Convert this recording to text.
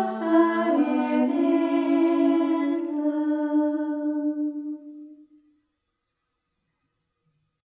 Christmas.